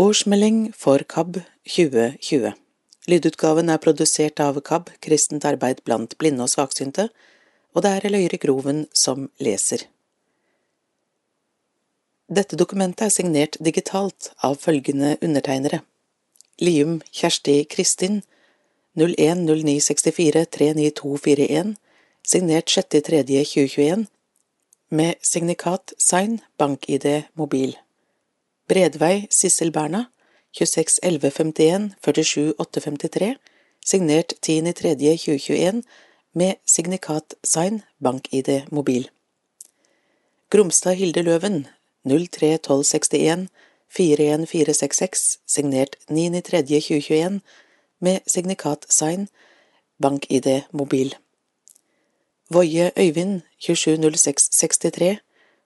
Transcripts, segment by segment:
Årsmelding for KAB 2020 Lydutgaven er produsert av KAB, Kristent arbeid blant blinde og svaksynte, og det er Eløyre Groven som leser. Dette dokumentet er signert digitalt av følgende undertegnere. Lium Kjersti Kristin 010964 39241 signert 6.3.2021 med signikat sign bank-ID mobil. Bredvei Sissel Berna 261151 47853 signert 10.3.2021 med signikat sign bank-ID mobil. Gromstad Hilde Løven 031261 41466 signert 9.3.2021 med signikat sign bank-ID mobil. Voie Øyvind 270663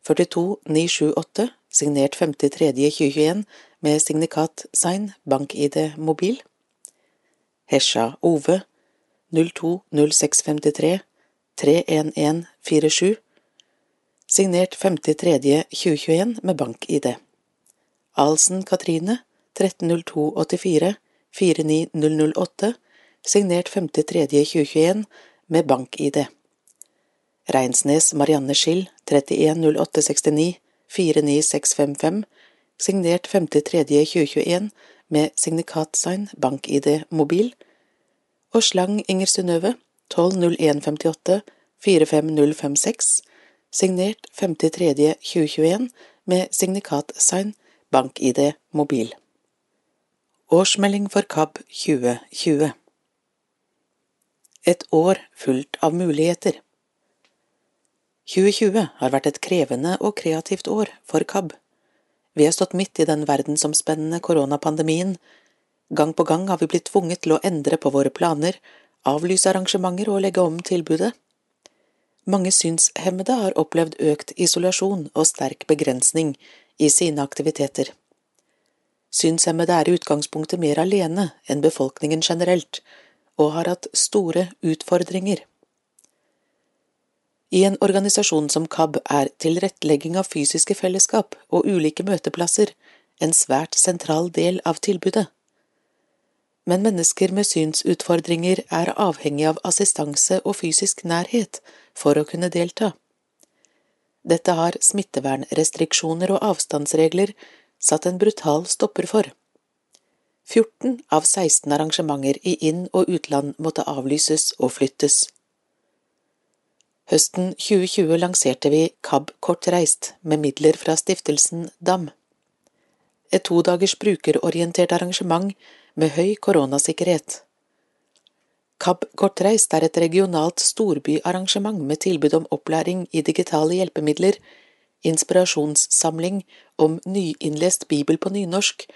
42978 signert 5.3.2021 med signikat sign bank-ID mobil. Hesja Ove 020653 31147 signert 5.3.2021 med bank-ID. Alsen Katrine 130284 49008 signert 5.3.2021 med bank-ID. Reinsnes Marianne Skill 310869 49655 signert 5.3.2021 med signikatsign bank-ID mobil og Slang Inger Synnøve 120158 45056 signert 5.3.2021 med signikatsign bank-ID mobil. Årsmelding for KAB 2020 Et år fullt av muligheter 2020 har vært et krevende og kreativt år for KAB. Vi har stått midt i den verdensomspennende koronapandemien. Gang på gang har vi blitt tvunget til å endre på våre planer, avlyse arrangementer og legge om tilbudet. Mange synshemmede har opplevd økt isolasjon og sterk begrensning i sine aktiviteter. Synshemmede er i utgangspunktet mer alene enn befolkningen generelt, og har hatt store utfordringer. I en organisasjon som KAB er tilrettelegging av fysiske fellesskap og ulike møteplasser en svært sentral del av tilbudet. Men mennesker med synsutfordringer er avhengig av assistanse og fysisk nærhet for å kunne delta. Dette har smittevernrestriksjoner og avstandsregler satt en brutal stopper for. 14 av 16 arrangementer i inn- og utland måtte avlyses og flyttes. Høsten 2020 lanserte vi KAB Kortreist med midler fra stiftelsen DAM. Et todagers brukerorientert arrangement med høy koronasikkerhet. KAB Kortreist er et regionalt storbyarrangement med tilbud om opplæring i digitale hjelpemidler, inspirasjonssamling om nyinnlest bibel på nynorsk,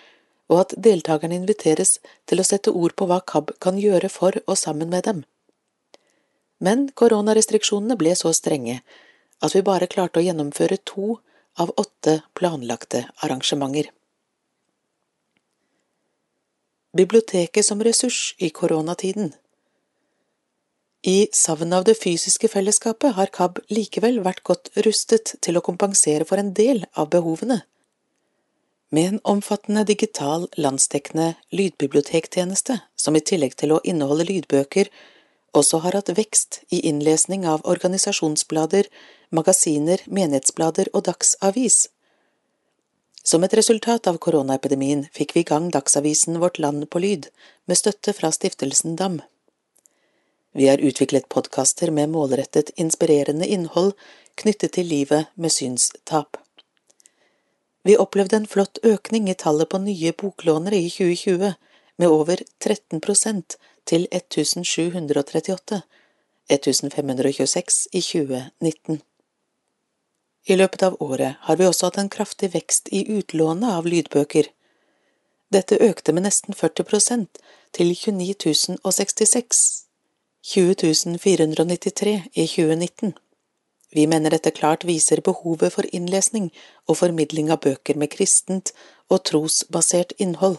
og at deltakerne inviteres til å sette ord på hva KAB kan gjøre for og sammen med dem men koronarestriksjonene ble så strenge at vi bare klarte å gjennomføre to av åtte planlagte arrangementer. Biblioteket som ressurs i koronatiden I savnet av det fysiske fellesskapet har KAB likevel vært godt rustet til å kompensere for en del av behovene. Med en omfattende digital, landsdekkende lydbibliotektjeneste, som i tillegg til å inneholde lydbøker også har hatt vekst i innlesning av organisasjonsblader, magasiner, menighetsblader og dagsavis. Som et resultat av koronaepidemien fikk vi i gang dagsavisen Vårt Land på lyd, med støtte fra stiftelsen DAM. Vi har utviklet podkaster med målrettet, inspirerende innhold knyttet til livet med synstap. Vi opplevde en flott økning i tallet på nye boklånere i 2020, med over 13 til 1738, 1526 i 2019. I løpet av året har vi også hatt en kraftig vekst i utlånet av lydbøker. Dette økte med nesten 40 prosent, til 29 066, 20 493 i 2019. Vi mener dette klart viser behovet for innlesning og formidling av bøker med kristent og trosbasert innhold.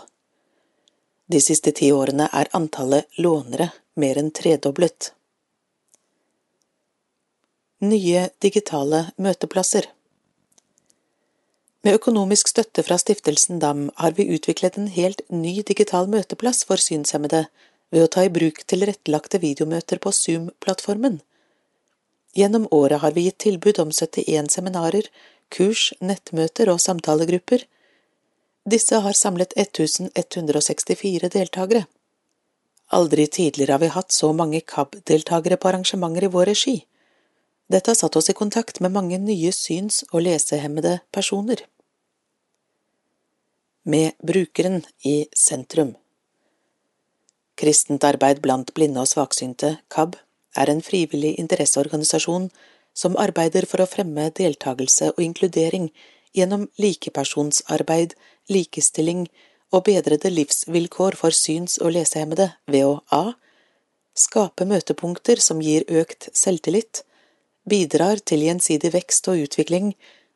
De siste ti årene er antallet lånere mer enn tredoblet. Nye digitale møteplasser Med økonomisk støtte fra Stiftelsen DAM har vi utviklet en helt ny digital møteplass for synshemmede ved å ta i bruk tilrettelagte videomøter på Zoom-plattformen. Gjennom året har vi gitt tilbud om 71 seminarer, kurs, nettmøter og samtalegrupper. Disse har samlet 1164 deltakere. Aldri tidligere har vi hatt så mange KAB-deltakere på arrangementer i vår regi. Dette har satt oss i kontakt med mange nye syns- og lesehemmede personer. Med brukeren i sentrum Kristent arbeid blant blinde og svaksynte, KAB, er en frivillig interesseorganisasjon som arbeider for å fremme deltakelse og inkludering gjennom likepersonsarbeid, likestilling og bedrede livsvilkår for syns- og lesehemmede ved å a. skape møtepunkter som gir økt selvtillit, bidrar til gjensidig vekst og utvikling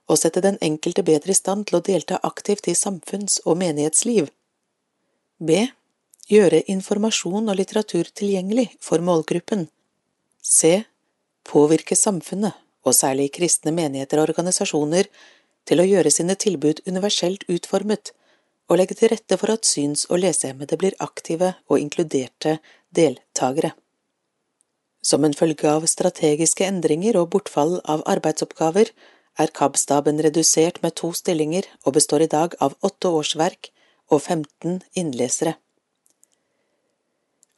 og sette den enkelte bedre i stand til å delta aktivt i samfunns- og menighetsliv. b. Gjøre informasjon og litteratur tilgjengelig for målgruppen. c. Påvirke samfunnet, og særlig kristne menigheter og organisasjoner, til å gjøre sine tilbud universelt utformet og legge til rette for at syns- og lesehemmede blir aktive og inkluderte deltakere. Som en følge av strategiske endringer og bortfall av arbeidsoppgaver er KAB-staben redusert med to stillinger og består i dag av åtte årsverk og 15 innlesere.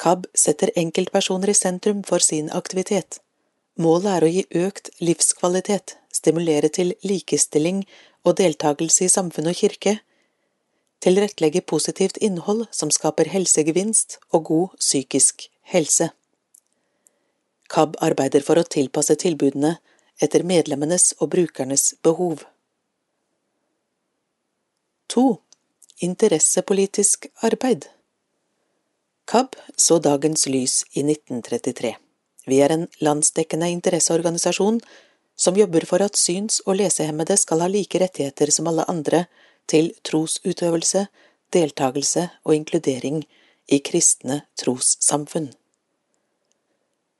KAB setter enkeltpersoner i sentrum for sin aktivitet. Målet er å gi økt livskvalitet, stimulere til likestilling og deltakelse i samfunn og kirke, tilrettelegge positivt innhold som skaper helsegevinst og god psykisk helse. KAB arbeider for å tilpasse tilbudene etter medlemmenes og brukernes behov. 2. Interessepolitisk arbeid KAB så dagens lys i 1933. Vi er en landsdekkende interesseorganisasjon som jobber for at syns- og lesehemmede skal ha like rettigheter som alle andre til trosutøvelse, deltakelse og inkludering i kristne trossamfunn.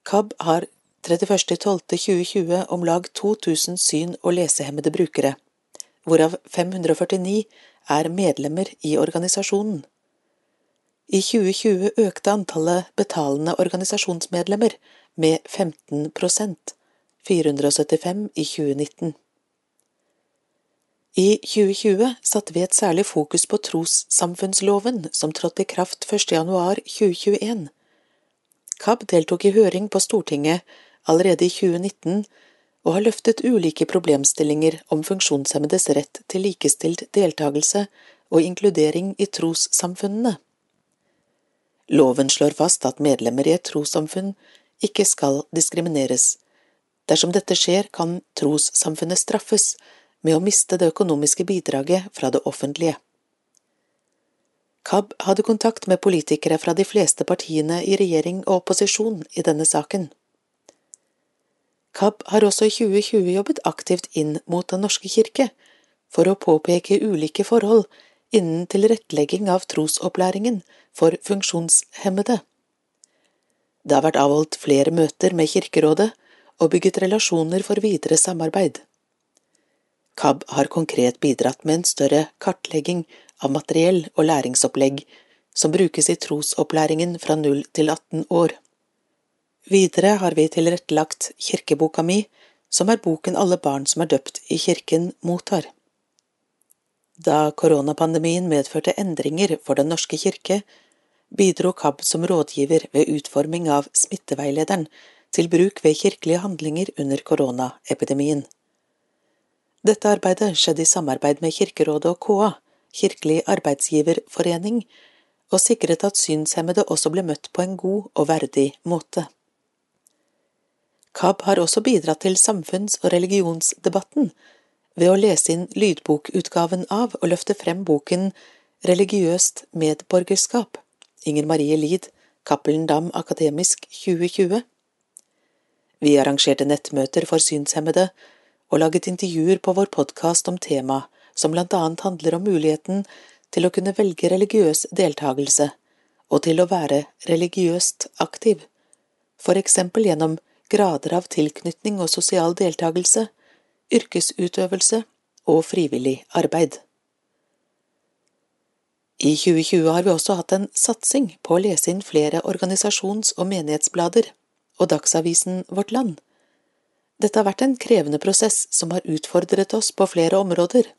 KAB har 31.12.2020 om lag 2000 syn- og lesehemmede brukere, hvorav 549 er medlemmer i organisasjonen. I 2020 økte antallet betalende organisasjonsmedlemmer med 15 475 i 2019. I 2020 satte vi et særlig fokus på trossamfunnsloven som trådte i kraft 1. januar 2021. KAB deltok i høring på Stortinget allerede i 2019 og har løftet ulike problemstillinger om funksjonshemmedes rett til likestilt deltakelse og inkludering i trossamfunnene. Loven slår fast at medlemmer i et trossamfunn ikke skal diskrimineres. Dersom dette skjer, kan trossamfunnet straffes med å miste det økonomiske bidraget fra det offentlige. KAB hadde kontakt med politikere fra de fleste partiene i regjering og opposisjon i denne saken. KAB har også i 2020 jobbet aktivt inn mot Den norske kirke for å påpeke ulike forhold innen tilrettelegging av trosopplæringen for funksjonshemmede. Det har vært avholdt flere møter med Kirkerådet og bygget relasjoner for videre samarbeid. KAB har konkret bidratt med en større kartlegging av materiell og læringsopplegg som brukes i trosopplæringen fra 0 til 18 år. Videre har vi tilrettelagt Kirkeboka mi, som er boken alle barn som er døpt i kirken, mottar. Da koronapandemien medførte endringer for Den norske kirke, bidro KAB som rådgiver ved utforming av smitteveilederen til bruk ved kirkelige handlinger under koronaepidemien. Dette arbeidet skjedde i samarbeid med Kirkerådet og KA, Kirkelig arbeidsgiverforening og sikret at synshemmede også ble møtt på en god og verdig måte. KAB har også bidratt til samfunns- og religionsdebatten ved å lese inn lydbokutgaven av og løfte frem boken Religiøst medborgerskap, Inger Marie Lid, Cappelen Dam Akademisk 2020. Vi arrangerte nettmøter for synshemmede og laget intervjuer på vår podkast om temaet som blant annet handler om muligheten til å kunne velge religiøs deltakelse og til å være religiøst aktiv, for eksempel gjennom grader av tilknytning og sosial deltakelse, yrkesutøvelse og frivillig arbeid. I 2020 har vi også hatt en satsing på å lese inn flere organisasjons- og menighetsblader og Dagsavisen Vårt Land. Dette har vært en krevende prosess som har utfordret oss på flere områder.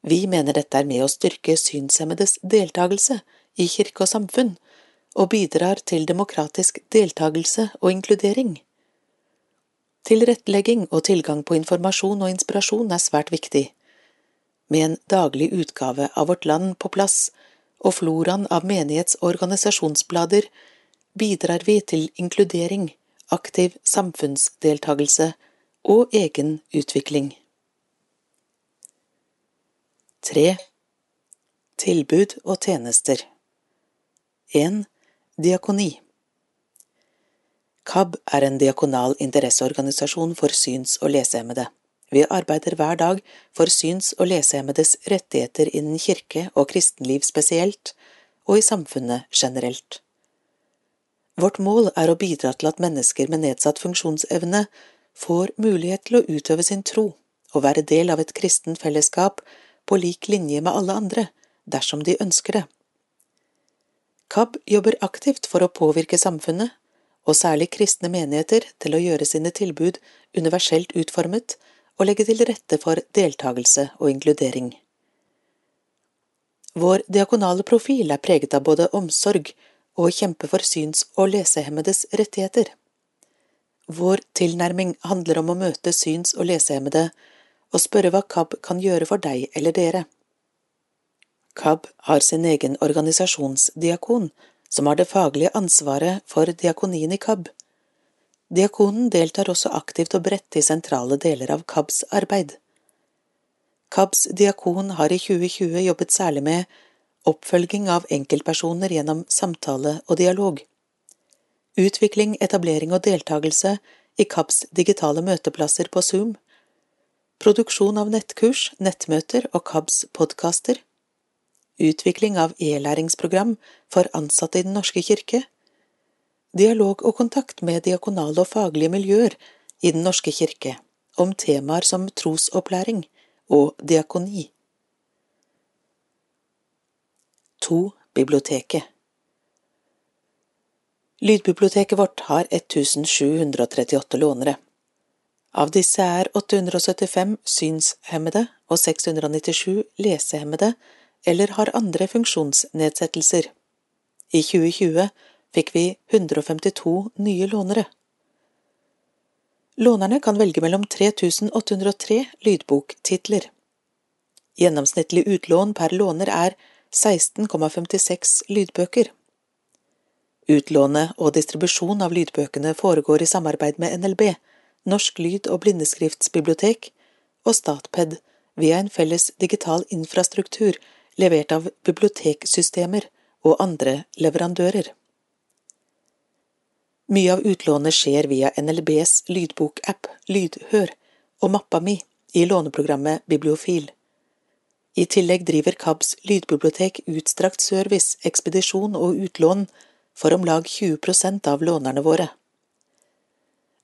Vi mener dette er med å styrke synshemmedes deltakelse i kirke og samfunn, og bidrar til demokratisk deltakelse og inkludering. Tilrettelegging og tilgang på informasjon og inspirasjon er svært viktig. Med en daglig utgave av Vårt Land på plass og floraen av menighets- og organisasjonsblader bidrar vi til inkludering, aktiv samfunnsdeltagelse og egen utvikling. 3. Tilbud og tjenester 1. Diakoni KAB er en diakonal interesseorganisasjon for syns- og lesehemmede. Vi arbeider hver dag for syns- og lesehemmedes rettigheter innen kirke og kristenliv spesielt, og i samfunnet generelt. Vårt mål er å bidra til at mennesker med nedsatt funksjonsevne får mulighet til å utøve sin tro og være del av et kristen fellesskap på lik linje med alle andre, dersom de ønsker det. KAB jobber aktivt for å påvirke samfunnet, og særlig kristne menigheter, til å gjøre sine tilbud universelt utformet og legge til rette for deltakelse og inkludering. Vår diakonale profil er preget av både omsorg og kjempe for syns- og lesehemmedes rettigheter. Vår tilnærming handler om å møte syns- og lesehemmede og spørre hva KAB kan gjøre for deg eller dere. KAB har sin egen organisasjonsdiakon, som har det faglige ansvaret for diakonien i KAB. Diakonen deltar også aktivt og bredt i sentrale deler av KABs arbeid. KABs diakon har i 2020 jobbet særlig med oppfølging av enkeltpersoner gjennom samtale og dialog, utvikling, etablering og deltakelse i KABs digitale møteplasser på Zoom, produksjon av nettkurs, nettmøter og KABs podkaster, utvikling av e-læringsprogram for ansatte i Den norske kirke, dialog og kontakt med diakonale og faglige miljøer i Den norske kirke om temaer som trosopplæring og diakoni. 2. Biblioteket Lydbiblioteket vårt har 1738 lånere. Av disse er 875 synshemmede og 697 lesehemmede eller har andre funksjonsnedsettelser. I 2020 fikk vi 152 nye lånere. Lånerne kan velge mellom 3803 lydboktitler. Gjennomsnittlig utlån per låner er 16,56 lydbøker. Utlånet og distribusjon av lydbøkene foregår i samarbeid med NLB, Norsk lyd- og blindeskriftsbibliotek, og Statped via en felles digital infrastruktur levert av biblioteksystemer og andre leverandører. Mye av utlånet skjer via NLBs lydbokapp Lydhør og mappa mi i låneprogrammet Bibliofil. I tillegg driver KABs lydbibliotek utstrakt service, ekspedisjon og utlån for om lag 20 av lånerne våre.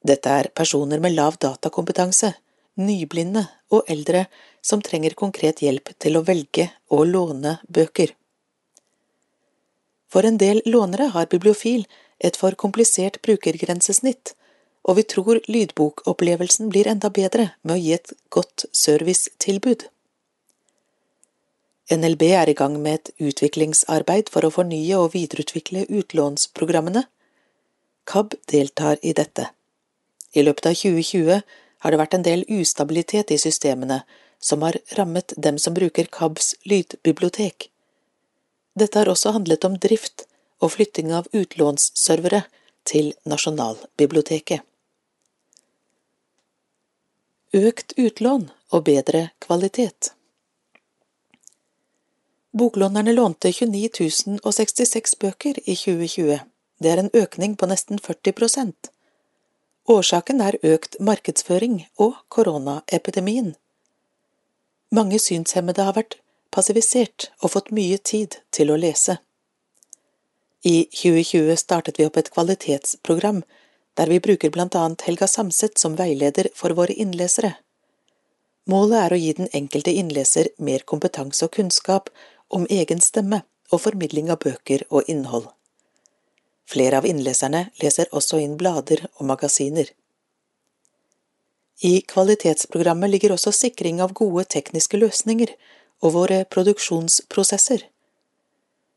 Dette er personer med lav datakompetanse, nyblinde og eldre som trenger konkret hjelp til å velge og låne bøker. For en del lånere har Bibliofil et for komplisert brukergrensesnitt, og vi tror lydbokopplevelsen blir enda bedre med å gi et godt servicetilbud. NLB er i gang med et utviklingsarbeid for å fornye og videreutvikle utlånsprogrammene. KAB deltar i dette. I løpet av 2020 har det vært en del ustabilitet i systemene som har rammet dem som bruker KABs lydbibliotek. Dette har også handlet om drift og flytting av utlånsservere til Nasjonalbiblioteket. Økt utlån og bedre kvalitet Boklånerne lånte 29 066 bøker i 2020. Det er en økning på nesten 40 prosent. Årsaken er økt markedsføring og koronaepidemien. Mange synshemmede har vært passivisert og fått mye tid til å lese. I 2020 startet vi opp et kvalitetsprogram der vi bruker blant annet Helga Samset som veileder for våre innlesere. Målet er å gi den enkelte innleser mer kompetanse og kunnskap om egen stemme og formidling av bøker og innhold. Flere av innleserne leser også inn blader og magasiner. I kvalitetsprogrammet ligger også sikring av gode tekniske løsninger og våre produksjonsprosesser.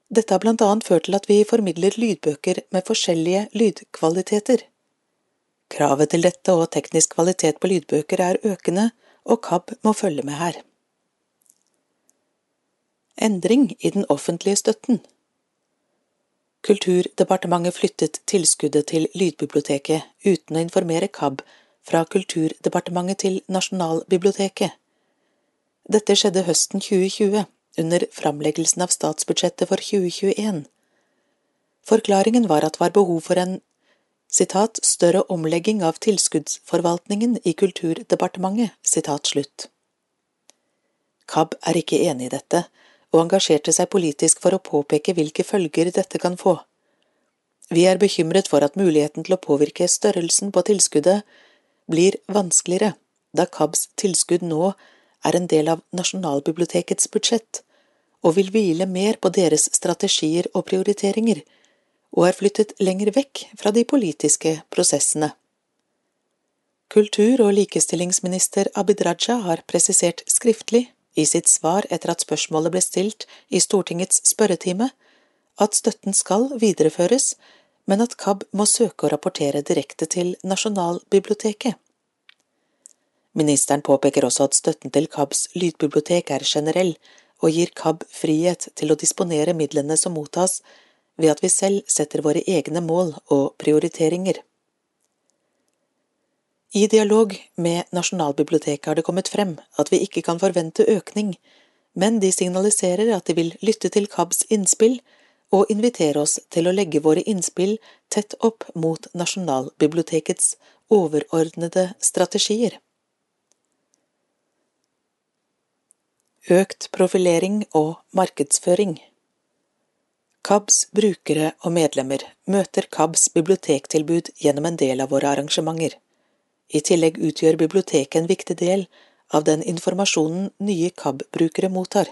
Dette har blant annet ført til at vi formidler lydbøker med forskjellige lydkvaliteter. Kravet til dette og teknisk kvalitet på lydbøker er økende, og KAB må følge med her. Endring i den offentlige støtten Kulturdepartementet flyttet tilskuddet til Lydbiblioteket uten å informere KAB fra Kulturdepartementet til Nasjonalbiblioteket. Dette skjedde høsten 2020, under framleggelsen av statsbudsjettet for 2021. Forklaringen var at det var behov for en citat, større omlegging av tilskuddsforvaltningen i Kulturdepartementet, citat slutt. KAB er ikke enig i dette, og engasjerte seg politisk for å påpeke hvilke følger dette kan få. Vi er bekymret for at muligheten til å påvirke størrelsen på tilskuddet blir vanskeligere, da KABs tilskudd nå er en del av Nasjonalbibliotekets budsjett og vil hvile mer på deres strategier og prioriteringer, og er flyttet lenger vekk fra de politiske prosessene. Kultur- og likestillingsminister Abid Raja har presisert skriftlig i sitt svar etter at spørsmålet ble stilt i Stortingets spørretime, at støtten skal videreføres, men at KAB må søke å rapportere direkte til Nasjonalbiblioteket. Ministeren påpeker også at støtten til KABs lydbibliotek er generell, og gir KAB frihet til å disponere midlene som mottas, ved at vi selv setter våre egne mål og prioriteringer. I dialog med Nasjonalbiblioteket har det kommet frem at vi ikke kan forvente økning, men de signaliserer at de vil lytte til KABs innspill og invitere oss til å legge våre innspill tett opp mot Nasjonalbibliotekets overordnede strategier. Økt profilering og markedsføring KABs brukere og medlemmer møter KABs bibliotektilbud gjennom en del av våre arrangementer. I tillegg utgjør biblioteket en viktig del av den informasjonen nye KAB-brukere mottar.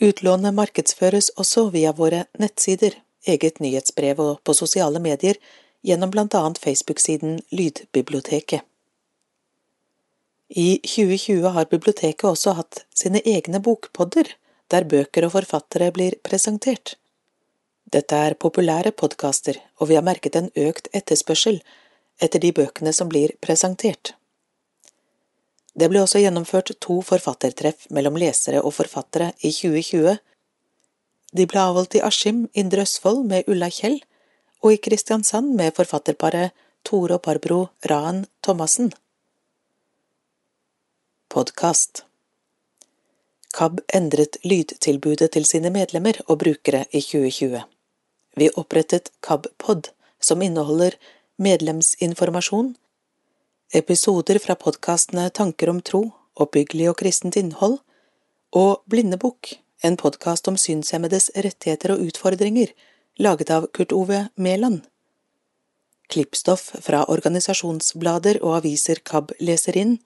Utlånet markedsføres også via våre nettsider, eget nyhetsbrev og på sosiale medier gjennom blant annet Facebook-siden Lydbiblioteket. I 2020 har biblioteket også hatt sine egne bokpodder, der bøker og forfattere blir presentert. Dette er populære podkaster, og vi har merket en økt etterspørsel etter de bøkene som blir presentert. Det ble også gjennomført to forfattertreff mellom lesere og forfattere i 2020. De ble avholdt i Askim, Indre Østfold med Ulla Kjell, og i Kristiansand med forfatterparet Tore og Barbro Raen Thomassen. Podkast KAB endret lydtilbudet til sine medlemmer og brukere i 2020. Vi opprettet KAB-pod, som inneholder medlemsinformasjon, episoder fra podkastene Tanker om tro, oppbyggelig og kristent innhold, og Blindebukk, en podkast om synshemmedes rettigheter og utfordringer, laget av Kurt Ove Mæland. Klippstoff fra organisasjonsblader og aviser KAB leser inn,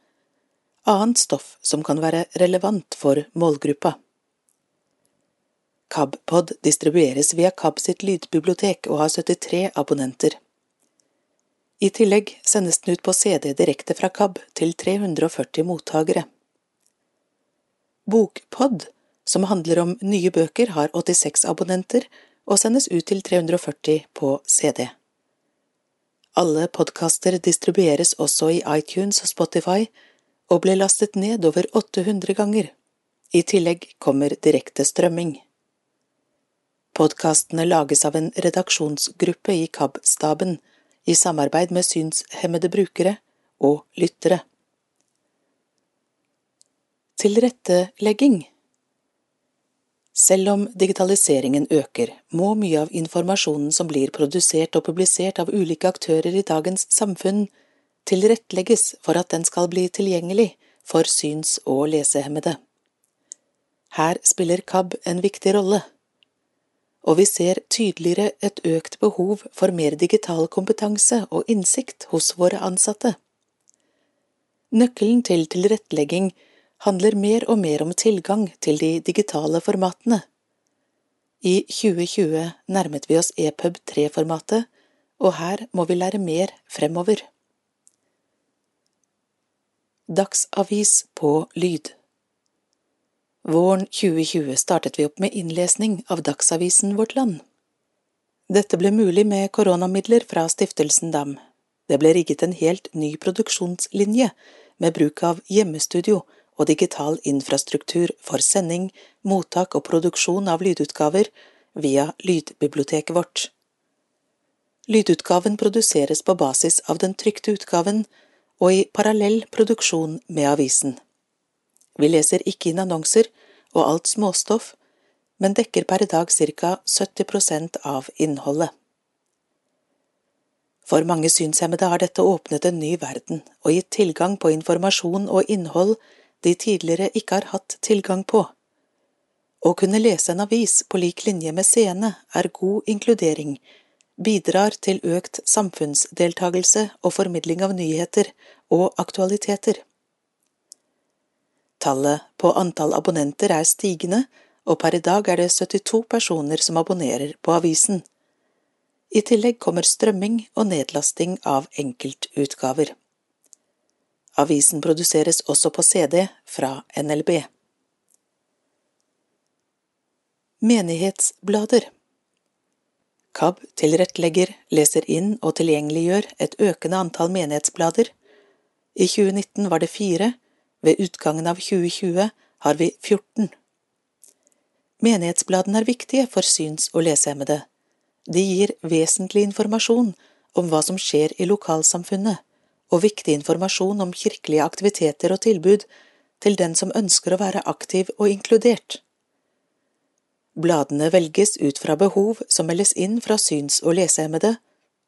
annet stoff som kan være relevant for målgruppa. KABpod distribueres via KAB sitt lydbibliotek og har 73 abonnenter. I tillegg sendes den ut på CD direkte fra KAB til 340 mottakere. Bokpod, som handler om nye bøker, har 86 abonnenter og sendes ut til 340 på CD. Alle podkaster distribueres også i iTunes og Spotify og ble lastet ned over 800 ganger. I tillegg kommer direkte strømming. Podkastene lages av en redaksjonsgruppe i KAB-staben i samarbeid med synshemmede brukere og lyttere. Tilrettelegging Selv om digitaliseringen øker, må mye av informasjonen som blir produsert og publisert av ulike aktører i dagens samfunn, tilrettelegges for at den skal bli tilgjengelig for syns- og lesehemmede. Her spiller KAB en viktig rolle og vi ser tydeligere et økt behov for mer digital kompetanse og innsikt hos våre ansatte. Nøkkelen til tilrettelegging handler mer og mer om tilgang til de digitale formatene. I 2020 nærmet vi oss EPUB 3-formatet, og her må vi lære mer fremover. Dagsavis på lyd Våren 2020 startet vi opp med innlesning av Dagsavisen Vårt Land. Dette ble mulig med koronamidler fra Stiftelsen DAM. Det ble rigget en helt ny produksjonslinje med bruk av hjemmestudio og digital infrastruktur for sending, mottak og produksjon av lydutgaver via lydbiblioteket vårt. Lydutgaven produseres på basis av den trykte utgaven og i parallell produksjon med avisen. Vi leser ikke inn annonser og alt småstoff, men dekker per dag ca 70% av innholdet. For mange synshemmede har dette åpnet en ny verden og gitt tilgang på informasjon og innhold de tidligere ikke har hatt tilgang på. Å kunne lese en avis på lik linje med seende er god inkludering, bidrar til økt samfunnsdeltagelse og formidling av nyheter og aktualiteter. Tallet på antall abonnenter er stigende, og per i dag er det 72 personer som abonnerer på avisen. I tillegg kommer strømming og nedlasting av enkeltutgaver. Avisen produseres også på CD fra NLB. Menighetsblader KAB tilrettelegger, leser inn og tilgjengeliggjør et økende antall menighetsblader. I 2019 var det fire, ved utgangen av 2020 har vi 14. Menighetsbladene er viktige for syns- og lesehemmede. De gir vesentlig informasjon om hva som skjer i lokalsamfunnet, og viktig informasjon om kirkelige aktiviteter og tilbud til den som ønsker å være aktiv og inkludert. Bladene velges ut fra behov som meldes inn fra syns- og lesehemmede,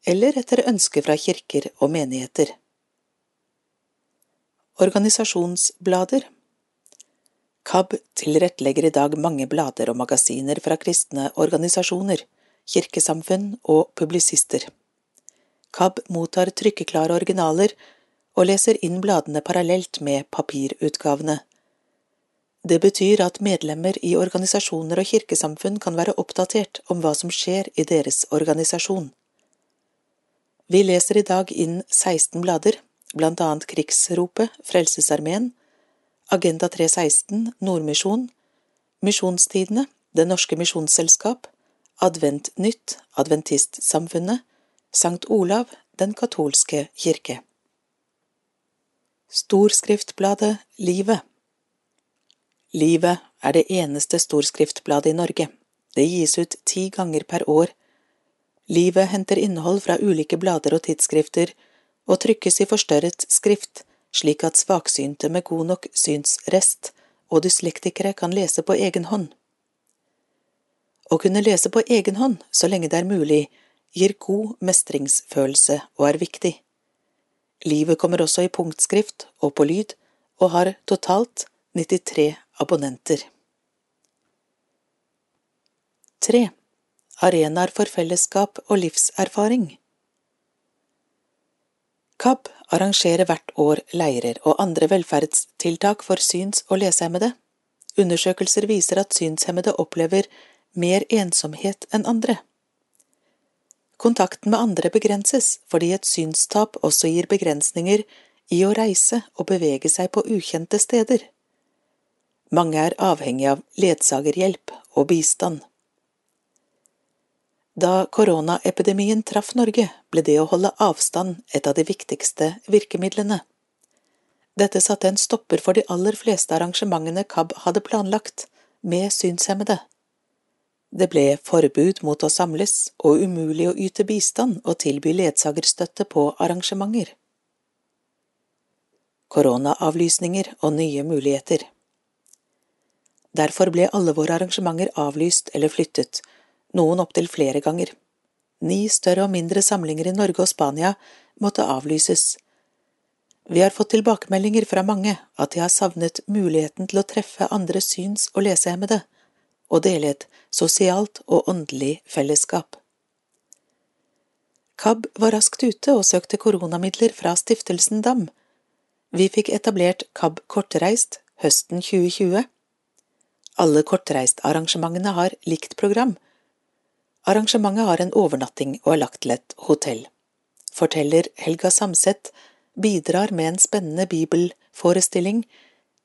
eller etter ønske fra kirker og menigheter. Organisasjonsblader KAB tilrettelegger i dag mange blader og magasiner fra kristne organisasjoner, kirkesamfunn og publisister. KAB mottar trykkeklare originaler og leser inn bladene parallelt med papirutgavene. Det betyr at medlemmer i organisasjoner og kirkesamfunn kan være oppdatert om hva som skjer i deres organisasjon. Vi leser i dag inn 16 blader, blant annet Krigsropet, Frelsesarmeen, Agenda 316, Nordmisjon, Misjonstidene, Det Norske Misjonsselskap, Adventnytt, Adventistsamfunnet, Sankt Olav, Den katolske kirke. Storskriftbladet Livet Livet er det eneste storskriftbladet i Norge. Det gis ut ti ganger per år. Livet henter innhold fra ulike blader og tidsskrifter og trykkes i forstørret skrift slik at svaksynte med god nok synsrest og dyslektikere kan lese på egen hånd. Å kunne lese på egen hånd så lenge det er mulig, gir god mestringsfølelse og er viktig. Livet kommer også i punktskrift og på lyd, og har totalt 93 abonnenter. 3. Arenaer for fellesskap og livserfaring KAB arrangerer hvert år leirer og andre velferdstiltak for syns- og lesehemmede. Undersøkelser viser at synshemmede opplever mer ensomhet enn andre. Kontakten med andre begrenses fordi et synstap også gir begrensninger i å reise og bevege seg på ukjente steder. Mange er avhengig av ledsagerhjelp og bistand. Da koronaepidemien traff Norge, ble det å holde avstand et av de viktigste virkemidlene. Dette satte en stopper for de aller fleste arrangementene KAB hadde planlagt, med synshemmede. Det ble forbud mot å samles og umulig å yte bistand og tilby ledsagerstøtte på arrangementer. Koronaavlysninger og nye muligheter Derfor ble alle våre arrangementer avlyst eller flyttet, noen opptil flere ganger. Ni større og mindre samlinger i Norge og Spania måtte avlyses. Vi har fått tilbakemeldinger fra mange at de har savnet muligheten til å treffe andre syns- og lesehemmede, og dele et sosialt og åndelig fellesskap. KAB var raskt ute og søkte koronamidler fra Stiftelsen DAM. Vi fikk etablert KAB Kortreist høsten 2020. Alle kortreistarrangementene har likt program. Arrangementet har en overnatting og er lagt til et hotell. Forteller Helga Samset bidrar med en spennende bibelforestilling.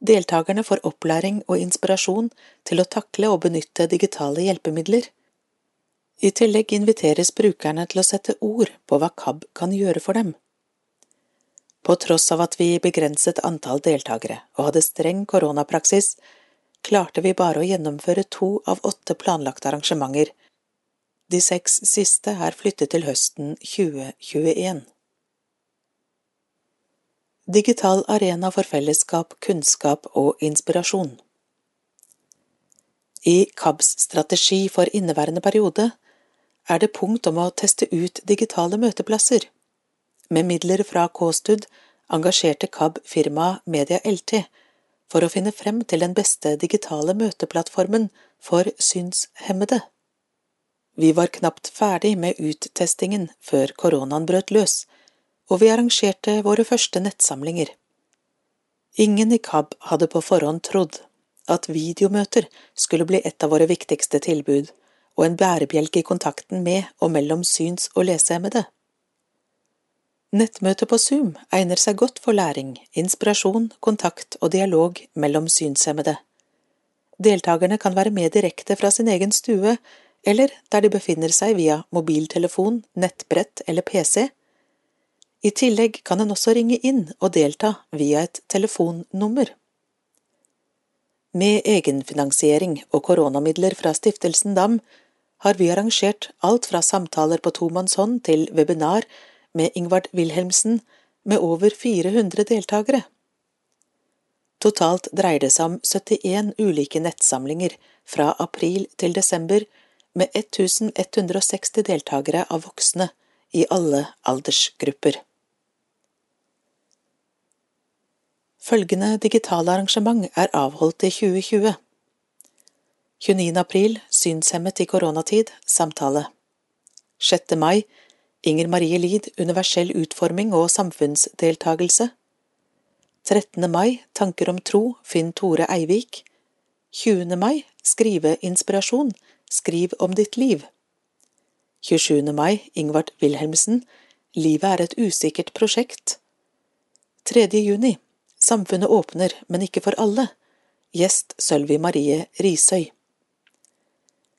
Deltakerne får opplæring og inspirasjon til å takle og benytte digitale hjelpemidler. I tillegg inviteres brukerne til å sette ord på hva KAB kan gjøre for dem. På tross av at vi begrenset antall deltakere og hadde streng koronapraksis, klarte vi bare å gjennomføre to av åtte planlagte arrangementer. De seks siste er flyttet til høsten 2021. Digital arena for fellesskap, kunnskap og inspirasjon. I KABs strategi for inneværende periode er det punkt om å teste ut digitale møteplasser. Med midler fra KSTUD engasjerte KAB firmaet Media LT for å finne frem til den beste digitale møteplattformen for synshemmede. Vi var knapt ferdig med uttestingen før koronaen brøt løs, og vi arrangerte våre første nettsamlinger. Ingen i KAB hadde på forhånd trodd at videomøter skulle bli et av våre viktigste tilbud og en bærebjelke i kontakten med og mellom syns- og lesehemmede. Nettmøte på Zoom egner seg godt for læring, inspirasjon, kontakt og dialog mellom synshemmede. Deltakerne kan være med direkte fra sin egen stue eller der de befinner seg via mobiltelefon, nettbrett eller pc, i tillegg kan en også ringe inn og delta via et telefonnummer. Med egenfinansiering og koronamidler fra Stiftelsen DAM har vi arrangert alt fra samtaler på tomannshånd til webinar med Ingvard Wilhelmsen med over 400 deltakere. Totalt dreier det seg om 71 ulike nettsamlinger fra april til desember med 1160 deltakere av voksne i alle aldersgrupper. Følgende digitale arrangement er avholdt i 2020. 29. april Synshemmet i koronatid samtale 6. mai Inger Marie Lid Universell utforming og samfunnsdeltagelse 13. mai Tanker om tro Finn Tore Eivik 20. mai Skriveinspirasjon Skriv om ditt liv 27. mai Ingvard Wilhelmsen Livet er et usikkert prosjekt 3. juni Samfunnet åpner, men ikke for alle. Gjest Sølvi Marie Risøy.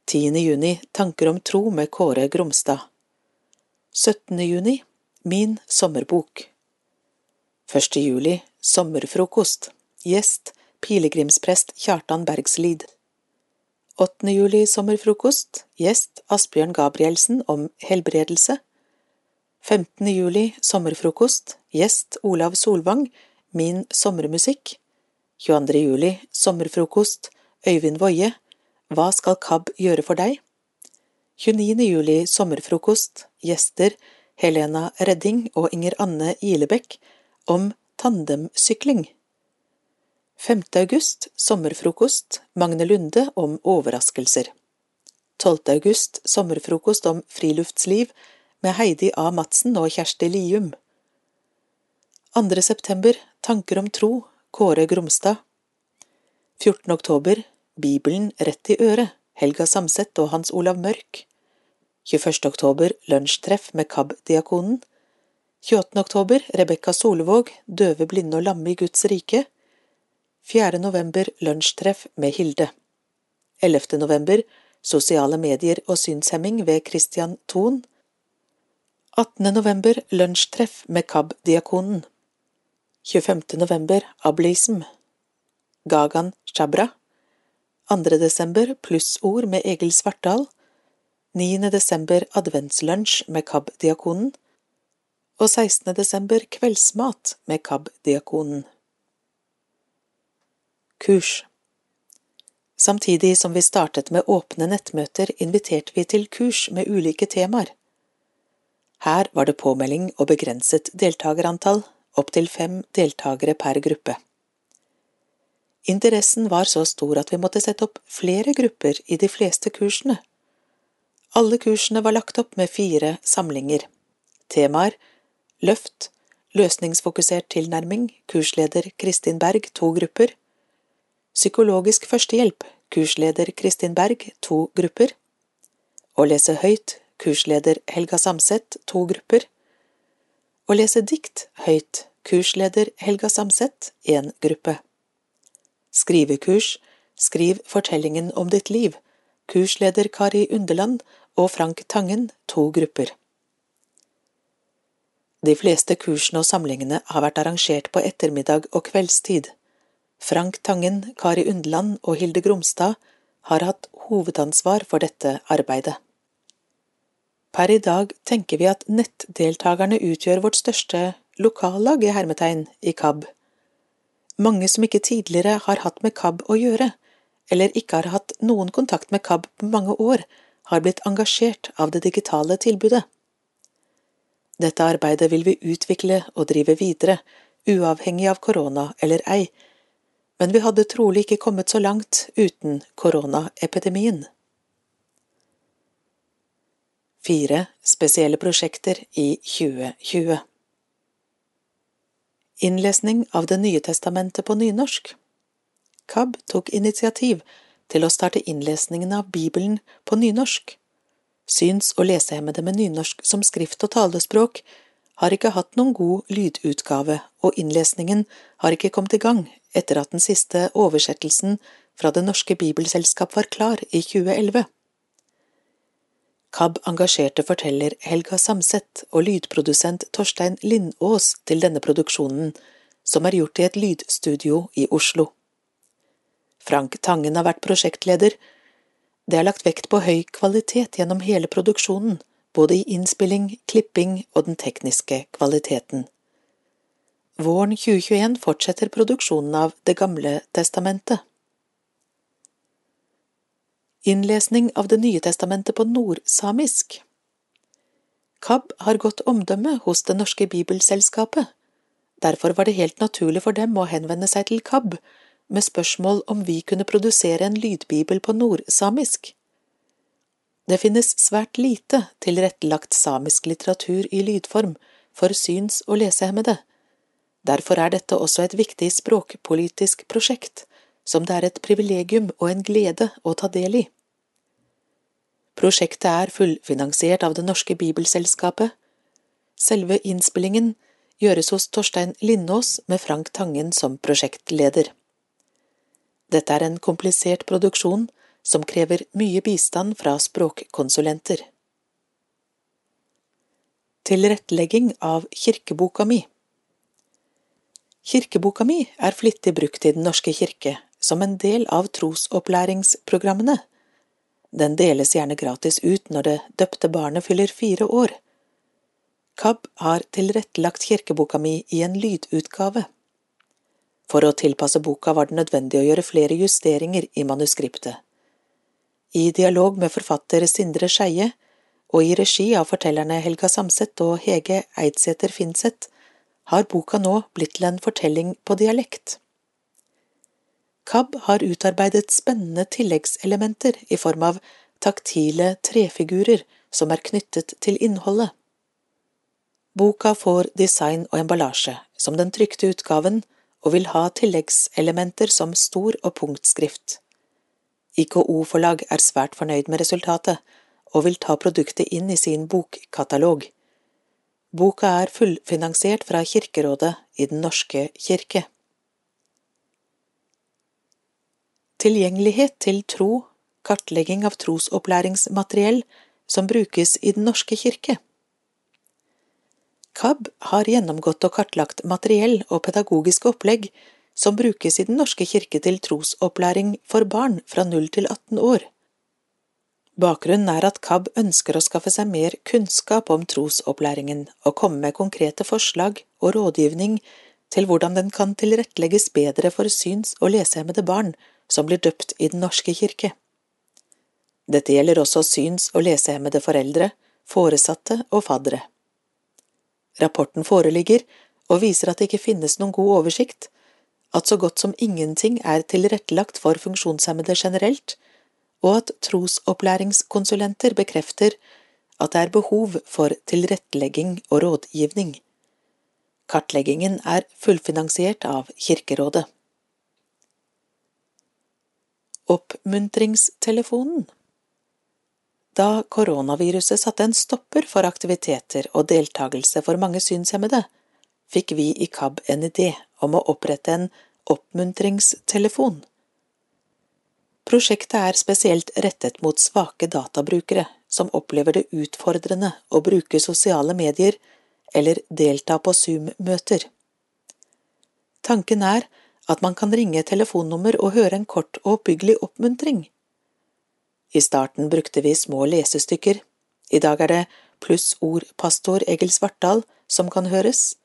10. juni Tanker om tro med Kåre Gromstad. 17. juni Min sommerbok. 1. juli Sommerfrokost. Gjest pilegrimsprest Kjartan Bergslid. 8. juli sommerfrokost. Gjest Asbjørn Gabrielsen om helbredelse. 15. juli sommerfrokost. Gjest Olav Solvang Min sommermusikk 22. juli Sommerfrokost Øyvind Woie Hva skal KAB gjøre for deg? 29. juli Sommerfrokost Gjester Helena Redding og Inger Anne Gilebekk om tandemsykling. 5. august Sommerfrokost Magne Lunde om overraskelser. 12. august Sommerfrokost om friluftsliv med Heidi A. Madsen og Kjersti Lium. 2. september Tanker om tro Kåre Gromstad 14. oktober Bibelen rett i øret Helga Samset og Hans Olav Mørk 21. oktober Lunsjtreff med KAB-diakonen 28. oktober Rebekka Solvåg Døve, blinde og lamme i Guds rike 4. november Lunsjtreff med Hilde 11. november Sosiale medier og synshemming ved Christian Thon 18. november Lunsjtreff med KAB-diakonen 25. november ablism. Gagan Shabra 2. desember Plussord med Egil Svartdal 9. desember Adventslunsj med KAB-diakonen og 16. desember Kveldsmat med KAB-diakonen. Kurs Samtidig som vi startet med åpne nettmøter, inviterte vi til kurs med ulike temaer. Her var det påmelding og begrenset deltakerantall, opptil fem deltakere per gruppe. Interessen var så stor at vi måtte sette opp flere grupper i de fleste kursene. Alle kursene var lagt opp med fire samlinger. Temaer Løft, Løsningsfokusert tilnærming, kursleder Kristin Berg, to grupper. Psykologisk førstehjelp, kursleder Kristin Berg, to grupper. Å lese høyt, kursleder Helga Samset, to grupper. Å lese dikt høyt, kursleder Helga Samset, én gruppe. Skrivekurs, skriv fortellingen om ditt liv, kursleder Kari Underland og Frank Tangen, to grupper. De fleste kursene og samlingene har vært arrangert på ettermiddag og kveldstid. Frank Tangen, Kari Undeland og Hilde Gromstad har hatt hovedansvar for dette arbeidet. Per i dag tenker vi at nettdeltakerne utgjør vårt største lokallag i hermetegn i KAB. Mange som ikke tidligere har hatt med KAB å gjøre, eller ikke har hatt noen kontakt med KAB på mange år, har blitt engasjert av det digitale tilbudet. Dette arbeidet vil vi utvikle og drive videre, uavhengig av korona eller ei, men vi hadde trolig ikke kommet så langt uten koronaepidemien. Fire spesielle prosjekter i 2020 Innlesning av Det nye testamentet på nynorsk. KAB tok initiativ til å starte innlesningen av Bibelen på nynorsk. Syns- og lesehemmede med nynorsk som skrift- og talespråk har ikke hatt noen god lydutgave, og innlesningen har ikke kommet i gang etter at den siste oversettelsen fra Det norske bibelselskap var klar i 2011. KAB engasjerte forteller Helga Samset og lydprodusent Torstein Lindås til denne produksjonen, som er gjort i et lydstudio i Oslo. Frank Tangen har vært prosjektleder, det er lagt vekt på høy kvalitet gjennom hele produksjonen, både i innspilling, klipping og den tekniske kvaliteten. Våren 2021 fortsetter produksjonen av Det gamle testamentet. Innlesning av Det nye testamentet på nordsamisk KAB har godt omdømme hos Det norske bibelselskapet. Derfor var det helt naturlig for dem å henvende seg til KAB med spørsmål om vi kunne produsere en lydbibel på nordsamisk. Det finnes svært lite tilrettelagt samisk litteratur i lydform for syns- og lesehemmede. Derfor er dette også et viktig språkpolitisk prosjekt, som det er et privilegium og en glede å ta del i. Prosjektet er fullfinansiert av Det norske bibelselskapet. Selve innspillingen gjøres hos Torstein Lindås med Frank Tangen som prosjektleder. Dette er en komplisert produksjon som krever mye bistand fra språkkonsulenter. Tilrettelegging av kirkeboka mi Kirkeboka mi er flittig brukt i Den norske kirke som en del av trosopplæringsprogrammene. Den deles gjerne gratis ut når det døpte barnet fyller fire år. KAB har tilrettelagt kirkeboka mi i en lydutgave. For å tilpasse boka var det nødvendig å gjøre flere justeringer i manuskriptet. I dialog med forfatter Sindre Skeie og i regi av fortellerne Helga Samset og Hege Eidsæter Finseth har boka nå blitt til en fortelling på dialekt. KAB har utarbeidet spennende tilleggselementer i form av taktile trefigurer som er knyttet til innholdet. Boka får design og emballasje som den trykte utgaven, og vil ha tilleggselementer som stor- og punktskrift. IKO-forlag er svært fornøyd med resultatet, og vil ta produktet inn i sin bokkatalog. Boka er fullfinansiert fra Kirkerådet i Den norske kirke. Tilgjengelighet til tro, kartlegging av trosopplæringsmateriell som brukes i Den norske kirke. KAB har gjennomgått og kartlagt materiell og pedagogiske opplegg som brukes i Den norske kirke til trosopplæring for barn fra 0 til 18 år. Bakgrunnen er at KAB ønsker å skaffe seg mer kunnskap om trosopplæringen og komme med konkrete forslag og rådgivning til hvordan den kan tilrettelegges bedre for syns- og lesehemmede barn som blir døpt i Den norske kirke. Dette gjelder også syns- og lesehemmede foreldre, foresatte og faddere. Rapporten foreligger og viser at det ikke finnes noen god oversikt, at så godt som ingenting er tilrettelagt for funksjonshemmede generelt, og at trosopplæringskonsulenter bekrefter at det er behov for tilrettelegging og rådgivning. Kartleggingen er fullfinansiert av Kirkerådet. Oppmuntringstelefonen Da koronaviruset satte en stopper for aktiviteter og deltakelse for mange synshemmede, fikk vi i KAB en idé om å opprette en oppmuntringstelefon. Prosjektet er spesielt rettet mot svake databrukere som opplever det utfordrende å bruke sosiale medier eller delta på Zoom-møter. Tanken er at man kan ringe telefonnummer og høre en kort og oppbyggelig oppmuntring. I starten brukte vi små lesestykker, i dag er det plussordpastor Egil Svartdal som kan høres.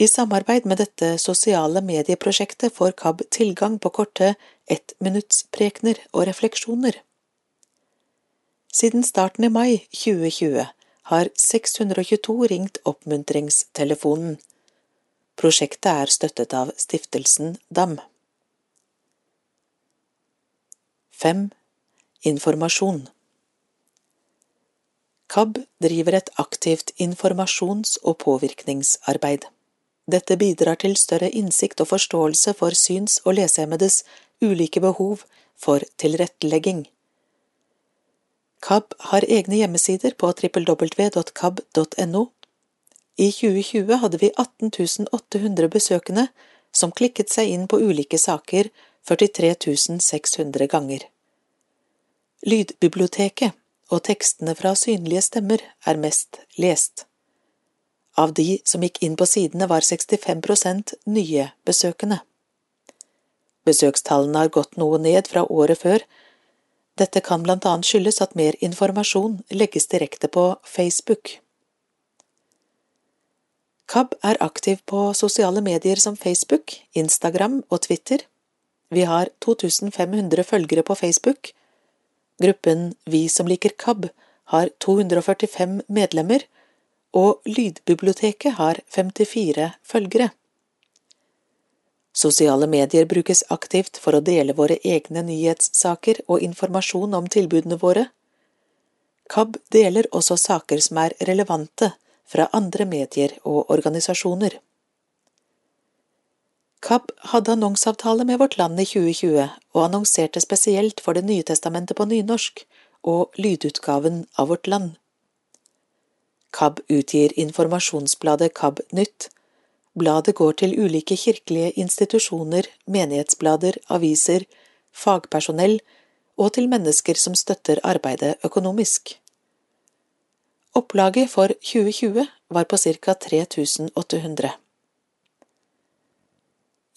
I samarbeid med dette sosiale medieprosjektet får KAB tilgang på korte ettminuttsprekener og refleksjoner. Siden starten i mai 2020 har 622 ringt oppmuntringstelefonen. Prosjektet er støttet av stiftelsen DAM. 5. Informasjon KAB driver et aktivt informasjons- og påvirkningsarbeid. Dette bidrar til større innsikt og forståelse for syns- og lesehemmedes ulike behov for tilrettelegging. KAB har egne hjemmesider på www.kab.no i 2020 hadde vi 18 800 besøkende som klikket seg inn på ulike saker 43 600 ganger. Lydbiblioteket og tekstene fra synlige stemmer er mest lest. Av de som gikk inn på sidene, var 65% nye besøkende. Besøkstallene har gått noe ned fra året før. Dette kan blant annet skyldes at mer informasjon legges direkte på Facebook. KAB er aktiv på sosiale medier som Facebook, Instagram og Twitter. Vi har 2500 følgere på Facebook. Gruppen Vi som liker KAB har 245 medlemmer, og Lydbiblioteket har 54 følgere. Sosiale medier brukes aktivt for å dele våre egne nyhetssaker og informasjon om tilbudene våre. KAB deler også saker som er relevante fra andre medier og organisasjoner. KAB hadde annonseavtale med Vårt Land i 2020 og annonserte spesielt for Det nye testamentet på nynorsk og lydutgaven av Vårt Land. KAB utgir informasjonsbladet KAB Nytt. Bladet går til ulike kirkelige institusjoner, menighetsblader, aviser, fagpersonell og til mennesker som støtter arbeidet økonomisk. Opplaget for 2020 var på ca 3800.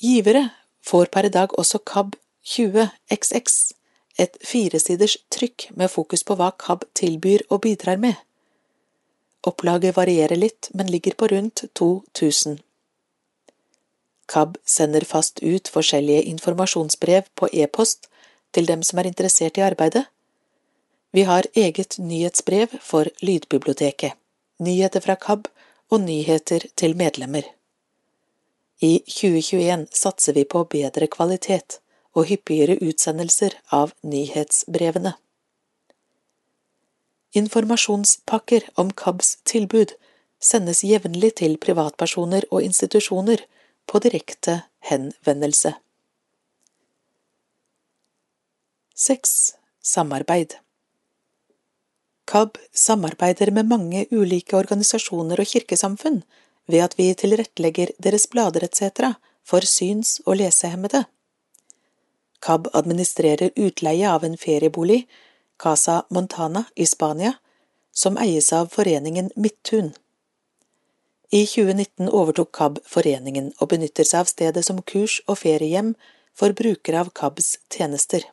Givere får per i dag også KAB 20XX, et firesiders trykk med fokus på hva KAB tilbyr og bidrar med. Opplaget varierer litt, men ligger på rundt 2000. KAB sender fast ut forskjellige informasjonsbrev på e-post til dem som er interessert i arbeidet, vi har eget nyhetsbrev for Lydbiblioteket, nyheter fra KAB og nyheter til medlemmer. I 2021 satser vi på bedre kvalitet og hyppigere utsendelser av nyhetsbrevene. Informasjonspakker om KABs tilbud sendes jevnlig til privatpersoner og institusjoner på direkte henvendelse. 6. Samarbeid KAB samarbeider med mange ulike organisasjoner og kirkesamfunn ved at vi tilrettelegger deres blader etc. for syns- og lesehemmede. KAB administrerer utleie av en feriebolig, Casa Montana i Spania, som eies av foreningen Midtun. I 2019 overtok KAB foreningen og benytter seg av stedet som kurs- og feriehjem for brukere av KABs tjenester.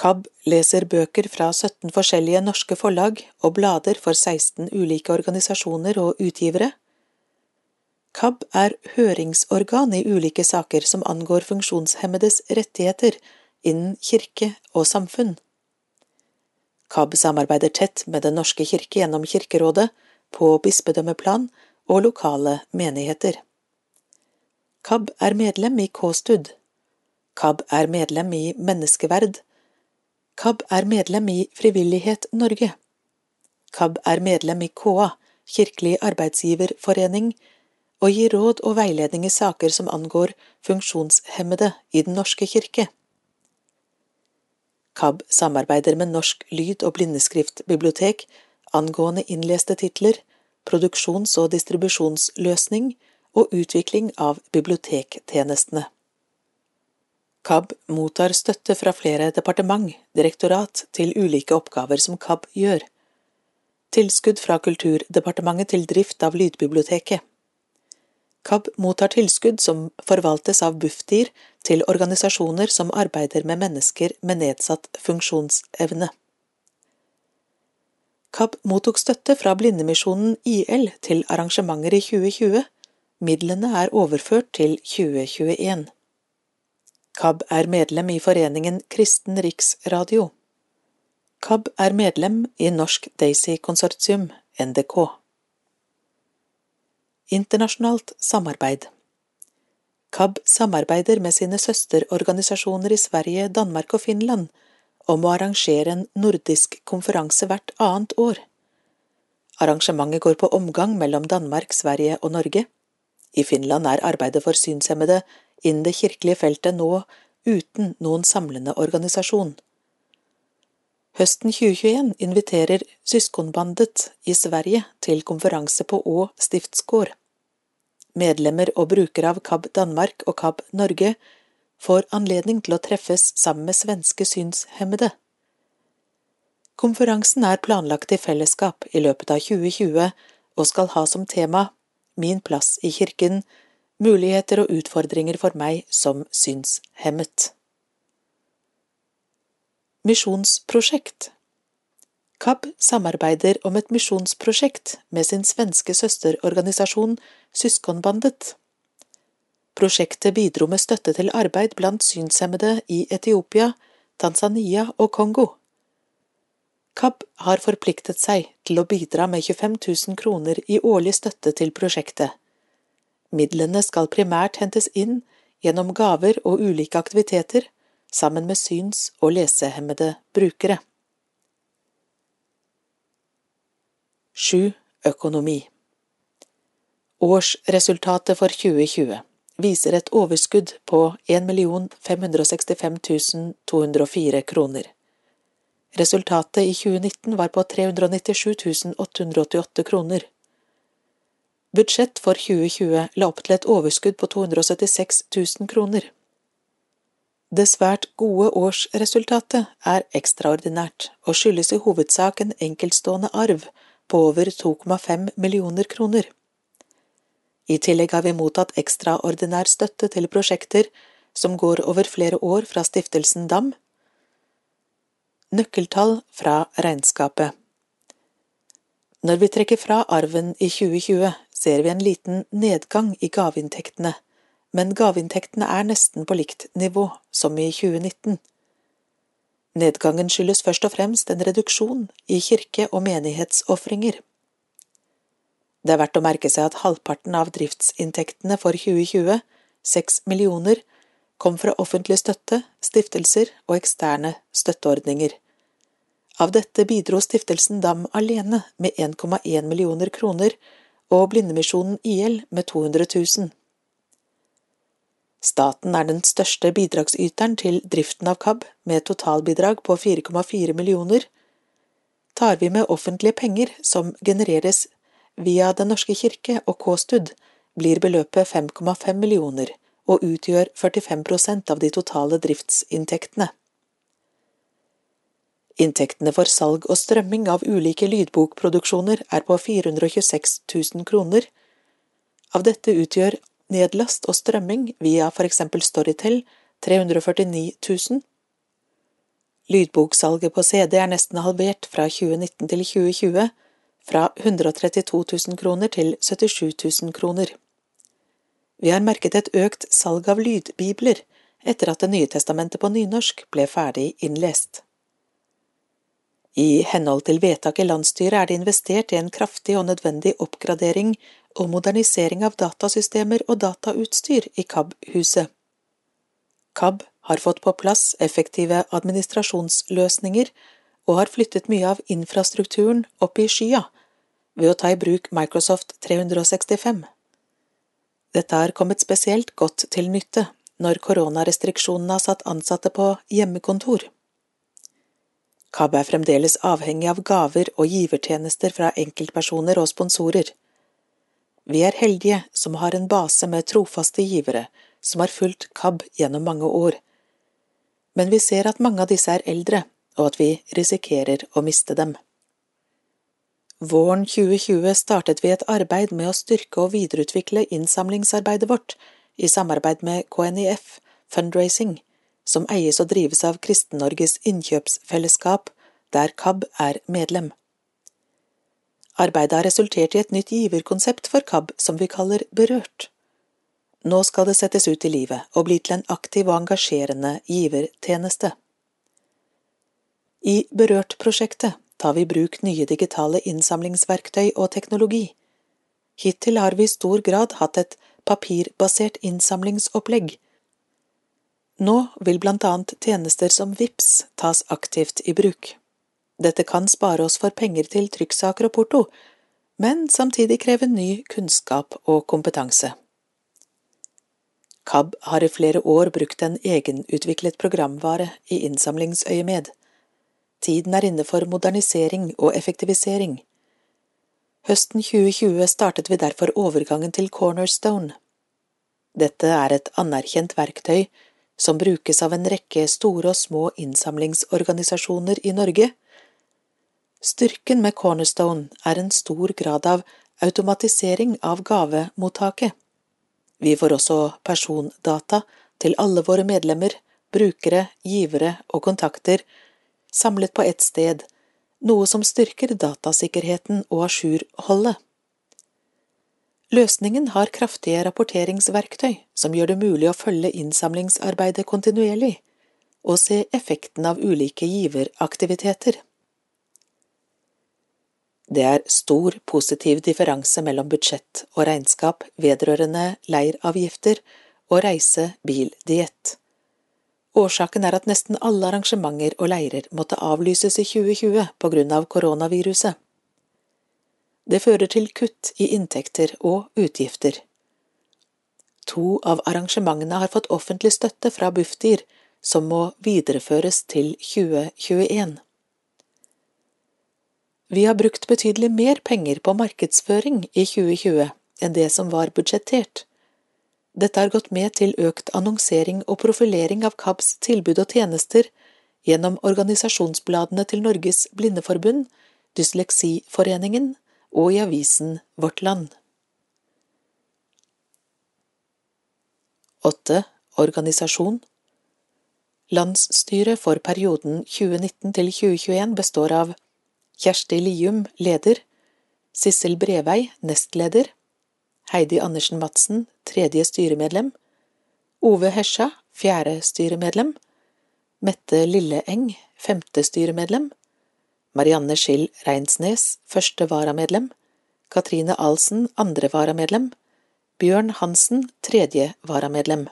KAB leser bøker fra 17 forskjellige norske forlag og blader for 16 ulike organisasjoner og utgivere. KAB er høringsorgan i ulike saker som angår funksjonshemmedes rettigheter innen kirke og samfunn. KAB samarbeider tett med Den norske kirke gjennom Kirkerådet, på bispedømmeplan og lokale menigheter. KAB er medlem i K-stud. KAB er medlem i Menneskeverd, KAB er medlem i Frivillighet Norge. KAB er medlem i KA, kirkelig arbeidsgiverforening og gir råd og veiledning i saker som angår funksjonshemmede i Den norske kirke. KAB samarbeider med Norsk lyd- og blindeskriftbibliotek angående innleste titler, produksjons- og distribusjonsløsning og utvikling av bibliotektjenestene. KAB mottar støtte fra flere departement, direktorat, til ulike oppgaver som KAB gjør. Tilskudd fra Kulturdepartementet til drift av lydbiblioteket. KAB mottar tilskudd som forvaltes av Bufdir til organisasjoner som arbeider med mennesker med nedsatt funksjonsevne. KAB mottok støtte fra Blindemisjonen IL til arrangementer i 2020. Midlene er overført til 2021. KAB er medlem i foreningen Kristen Riksradio. KAB er medlem i Norsk Daisy-konsortium, NDK. Internasjonalt samarbeid KAB samarbeider med sine søsterorganisasjoner i Sverige, Danmark og Finland om å arrangere en nordisk konferanse hvert annet år. Arrangementet går på omgang mellom Danmark, Sverige og Norge. I Finland er arbeidet for synshemmede innen det kirkelige feltet nå uten noen samlende organisasjon. Høsten 2021 inviterer Syskonbandet i Sverige til konferanse på Å stiftsgård. Medlemmer og brukere av KAB Danmark og KAB Norge får anledning til å treffes sammen med svenske synshemmede. Konferansen er planlagt i fellesskap i løpet av 2020 og skal ha som tema Min plass i kirken – muligheter og utfordringer for meg som synshemmet. Misjonsprosjekt KAB samarbeider om et misjonsprosjekt med sin svenske søsterorganisasjon Syskonbandet. Prosjektet bidro med støtte til arbeid blant synshemmede i Etiopia, Tanzania og Kongo. KAB har forpliktet seg til å bidra med 25 000 kroner i årlig støtte til prosjektet. Midlene skal primært hentes inn gjennom gaver og ulike aktiviteter sammen med syns- og lesehemmede brukere. 7. Økonomi Årsresultatet for 2020 viser et overskudd på 1 565 204 kroner. Resultatet i 2019 var på 397 888 kroner. Budsjett for 2020 la opp til et overskudd på 276 000 kroner. Det svært gode årsresultatet er ekstraordinært og skyldes i hovedsak en enkeltstående arv på over 2,5 millioner kroner. I tillegg har vi mottatt ekstraordinær støtte til prosjekter som går over flere år fra stiftelsen DAM. Nøkkeltall fra regnskapet Når vi trekker fra arven i 2020, ser vi en liten nedgang i gaveinntektene, men gaveinntektene er nesten på likt nivå som i 2019. Nedgangen skyldes først og fremst en reduksjon i kirke- og menighetsofringer. Det er verdt å merke seg at halvparten av driftsinntektene for 2020, seks millioner, kom fra offentlig støtte, stiftelser og eksterne støtteordninger. Av dette bidro stiftelsen DAM alene med 1,1 millioner kroner og Blindemisjonen IL med 200 000. Staten er den største bidragsyteren til driften av KAB, med totalbidrag på 4,4 millioner. Tar vi med offentlige penger som genereres via Den norske kirke og K-stud, blir beløpet 5,5 millioner og utgjør 45% av de totale driftsinntektene. Inntektene for salg og strømming av ulike lydbokproduksjoner er på 426 000 kroner. Av dette utgjør nedlast og strømming via for eksempel Storytel 349 000. Lydboksalget på CD er nesten halvert fra 2019 til 2020, fra 132 000 kroner til 77 000 kroner. Vi har merket et økt salg av lydbibler etter at Det nye testamentet på nynorsk ble ferdig innlest. I henhold til vedtak i landsstyret er det investert i en kraftig og nødvendig oppgradering og modernisering av datasystemer og datautstyr i KAB-huset. KAB har fått på plass effektive administrasjonsløsninger og har flyttet mye av infrastrukturen opp i skya, ved å ta i bruk Microsoft 365. Dette har kommet spesielt godt til nytte når koronarestriksjonene har satt ansatte på hjemmekontor. KAB er fremdeles avhengig av gaver og givertjenester fra enkeltpersoner og sponsorer. Vi er heldige som har en base med trofaste givere som har fulgt KAB gjennom mange år, men vi ser at mange av disse er eldre, og at vi risikerer å miste dem. Våren 2020 startet vi et arbeid med å styrke og videreutvikle innsamlingsarbeidet vårt i samarbeid med KNIF Fundraising, som eies og drives av Kristen-Norges innkjøpsfellesskap, der KAB er medlem. Arbeidet har resultert i et nytt giverkonsept for KAB som vi kaller Berørt. Nå skal det settes ut i livet og bli til en aktiv og engasjerende givertjeneste. I Berørt-prosjektet vi i bruk nye digitale innsamlingsverktøy og teknologi. Hittil har vi i stor grad hatt et papirbasert innsamlingsopplegg. Nå vil blant annet tjenester som VIPS tas aktivt i bruk. Dette kan spare oss for penger til trykksaker og porto, men samtidig kreve ny kunnskap og kompetanse. KAB har i flere år brukt en egenutviklet programvare i innsamlingsøyemed. Tiden er inne for modernisering og effektivisering. Høsten 2020 startet vi derfor overgangen til Cornerstone. Dette er et anerkjent verktøy som brukes av en rekke store og små innsamlingsorganisasjoner i Norge, Styrken med Cornerstone er en stor grad av automatisering av gavemottaket. Vi får også persondata til alle våre medlemmer, brukere, givere og kontakter samlet på ett sted, noe som styrker datasikkerheten og ajourholdet. Løsningen har kraftige rapporteringsverktøy som gjør det mulig å følge innsamlingsarbeidet kontinuerlig og se effekten av ulike giveraktiviteter. Det er stor positiv differanse mellom budsjett og regnskap vedrørende leiravgifter og reise, bil, diett. Årsaken er at nesten alle arrangementer og leirer måtte avlyses i 2020 på grunn av koronaviruset. Det fører til kutt i inntekter og utgifter. To av arrangementene har fått offentlig støtte fra Bufdir, som må videreføres til 2021. Vi har brukt betydelig mer penger på markedsføring i 2020 enn det som var budsjettert. Dette har gått med til økt annonsering og profilering av KABs tilbud og tjenester gjennom organisasjonsbladene til Norges Blindeforbund, Dysleksiforeningen og i avisen Vårt Land. 8. Organisasjon Landsstyret for perioden 2019 til 2021 består av Kjersti Lium, leder, Sissel Brevei, nestleder, Heidi Andersen Madsen, tredje styremedlem, Ove Hesja, fjerde styremedlem, Mette Lilleeng, femte styremedlem, Marianne Skill Reinsnes, første varamedlem, Katrine Ahlsen, andre varamedlem, Bjørn Hansen, tredje varamedlem.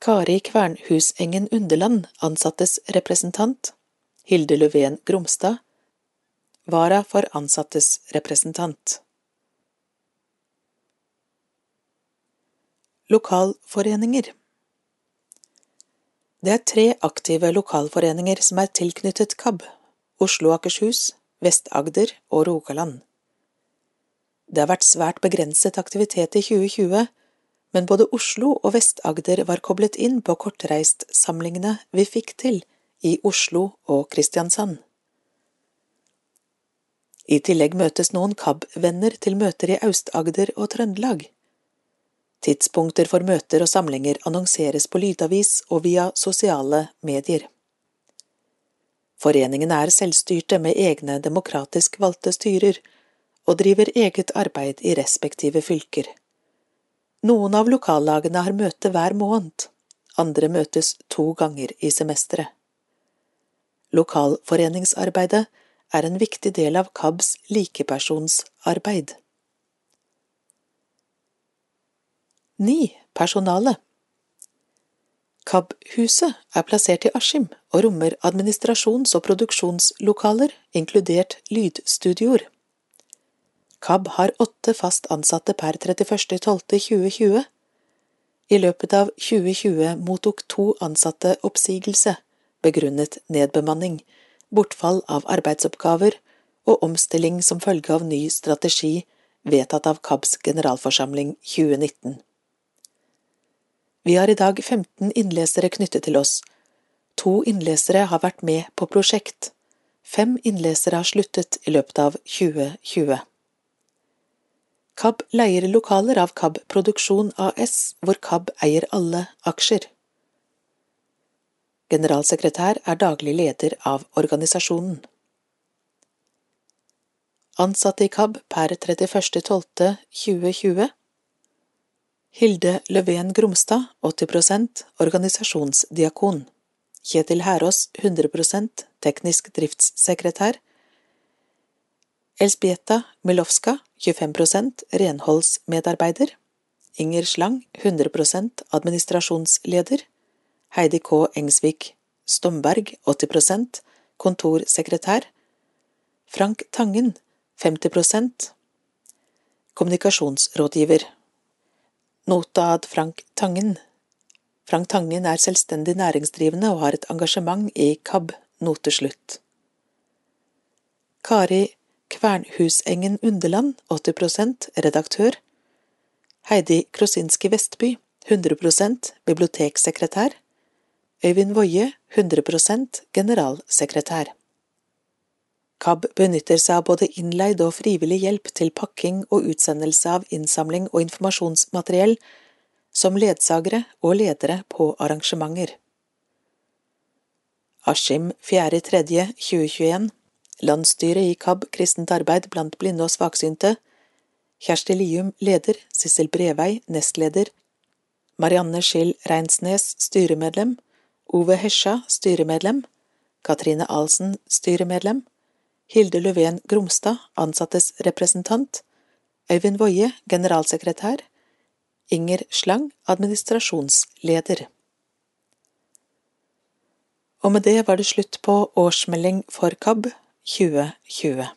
Kari Kvernhusengen Underland, ansattes representant. Hilde Löfven Gromstad, vara for ansattes representant. Lokalforeninger Det er tre aktive lokalforeninger som er tilknyttet KAB, Oslo og Akershus, Vest-Agder og Rogaland. Det har vært svært begrenset aktivitet i 2020, men både Oslo og Vest-Agder var koblet inn på kortreistsamlingene vi fikk til i Oslo og Kristiansand. I tillegg møtes noen KAB-venner til møter i Aust-Agder og Trøndelag. Tidspunkter for møter og samlinger annonseres på lydavis og via sosiale medier. Foreningene er selvstyrte med egne demokratisk valgte styrer og driver eget arbeid i respektive fylker. Noen av lokallagene har møte hver måned, andre møtes to ganger i semesteret. Lokalforeningsarbeidet er en viktig del av KABs likepersonsarbeid. 9. Personale KAB-huset er plassert i Askim og rommer administrasjons- og produksjonslokaler, inkludert lydstudioer. KAB har åtte fast ansatte per 31.12.2020. I løpet av 2020 mottok to ansatte oppsigelse, begrunnet nedbemanning, bortfall av arbeidsoppgaver og omstilling som følge av ny strategi vedtatt av KABs generalforsamling 2019. Vi har i dag 15 innlesere knyttet til oss. To innlesere har vært med på prosjekt. Fem innlesere har sluttet i løpet av 2020. KAB leier lokaler av KAB Produksjon AS, hvor KAB eier alle aksjer. Generalsekretær er daglig leder av organisasjonen. Ansatte i KAB per 31.12.2020 Hilde Løven Gromstad, 80% organisasjonsdiakon. Kjetil Herås, 100% teknisk driftssekretær. Elsbieta Milovska, 25% renholdsmedarbeider. Inger Slang, 100% administrasjonsleder. Heidi K. Engsvik Stomberg, 80% kontorsekretær. Frank Tangen, 50% kommunikasjonsrådgiver. Nota ad Frank Tangen Frank Tangen er selvstendig næringsdrivende og har et engasjement i KAB. Note slutt. Kari Kvernhusengen Underland, 80% redaktør. Heidi Krosinski Vestby, 100% biblioteksekretær. Øyvind Woie, 100% generalsekretær. KAB benytter seg av både innleid og frivillig hjelp til pakking og utsendelse av innsamling og informasjonsmateriell, som ledsagere og ledere på arrangementer. Askim 4.3.2021 Landsstyret i KAB Kristent arbeid blant blinde og svaksynte. Kjersti Lium leder, Sissel Brevei nestleder, Marianne Skill Reinsnes styremedlem, Ove Hesja styremedlem, Katrine Ahlsen styremedlem, Hilde Løven Gromstad, ansattes representant, Øyvind Woie, generalsekretær, Inger Slang, administrasjonsleder. Og med det var det slutt på årsmelding for KAB 2020.